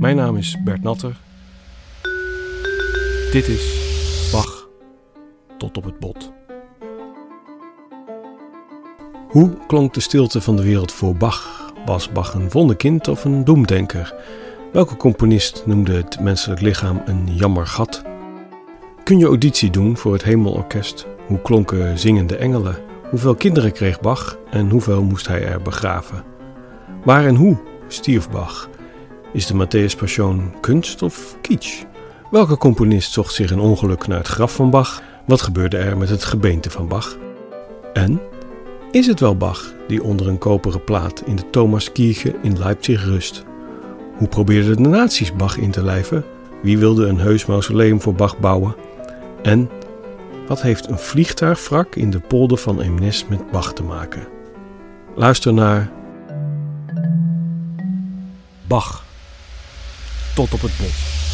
Mijn naam is Bert Natter. Dit is Bach tot op het bot. Hoe klonk de stilte van de wereld voor Bach? Was Bach een wonderkind of een doemdenker? Welke componist noemde het menselijk lichaam een jammer gat? Kun je auditie doen voor het Hemelorkest? Hoe klonken zingende engelen? Hoeveel kinderen kreeg Bach en hoeveel moest hij er begraven? Waar en hoe stierf Bach? Is de Matthäus Passion kunst of kitsch? Welke componist zocht zich een ongeluk naar het graf van Bach? Wat gebeurde er met het gebeente van Bach? En is het wel Bach die onder een koperen plaat in de Thomaskirche in Leipzig rust? Hoe probeerden de nazi's Bach in te lijven? Wie wilde een heus mausoleum voor Bach bouwen? En wat heeft een vliegtuigwrak in de polder van Eemnes met Bach te maken? Luister naar Bach tot op het bot.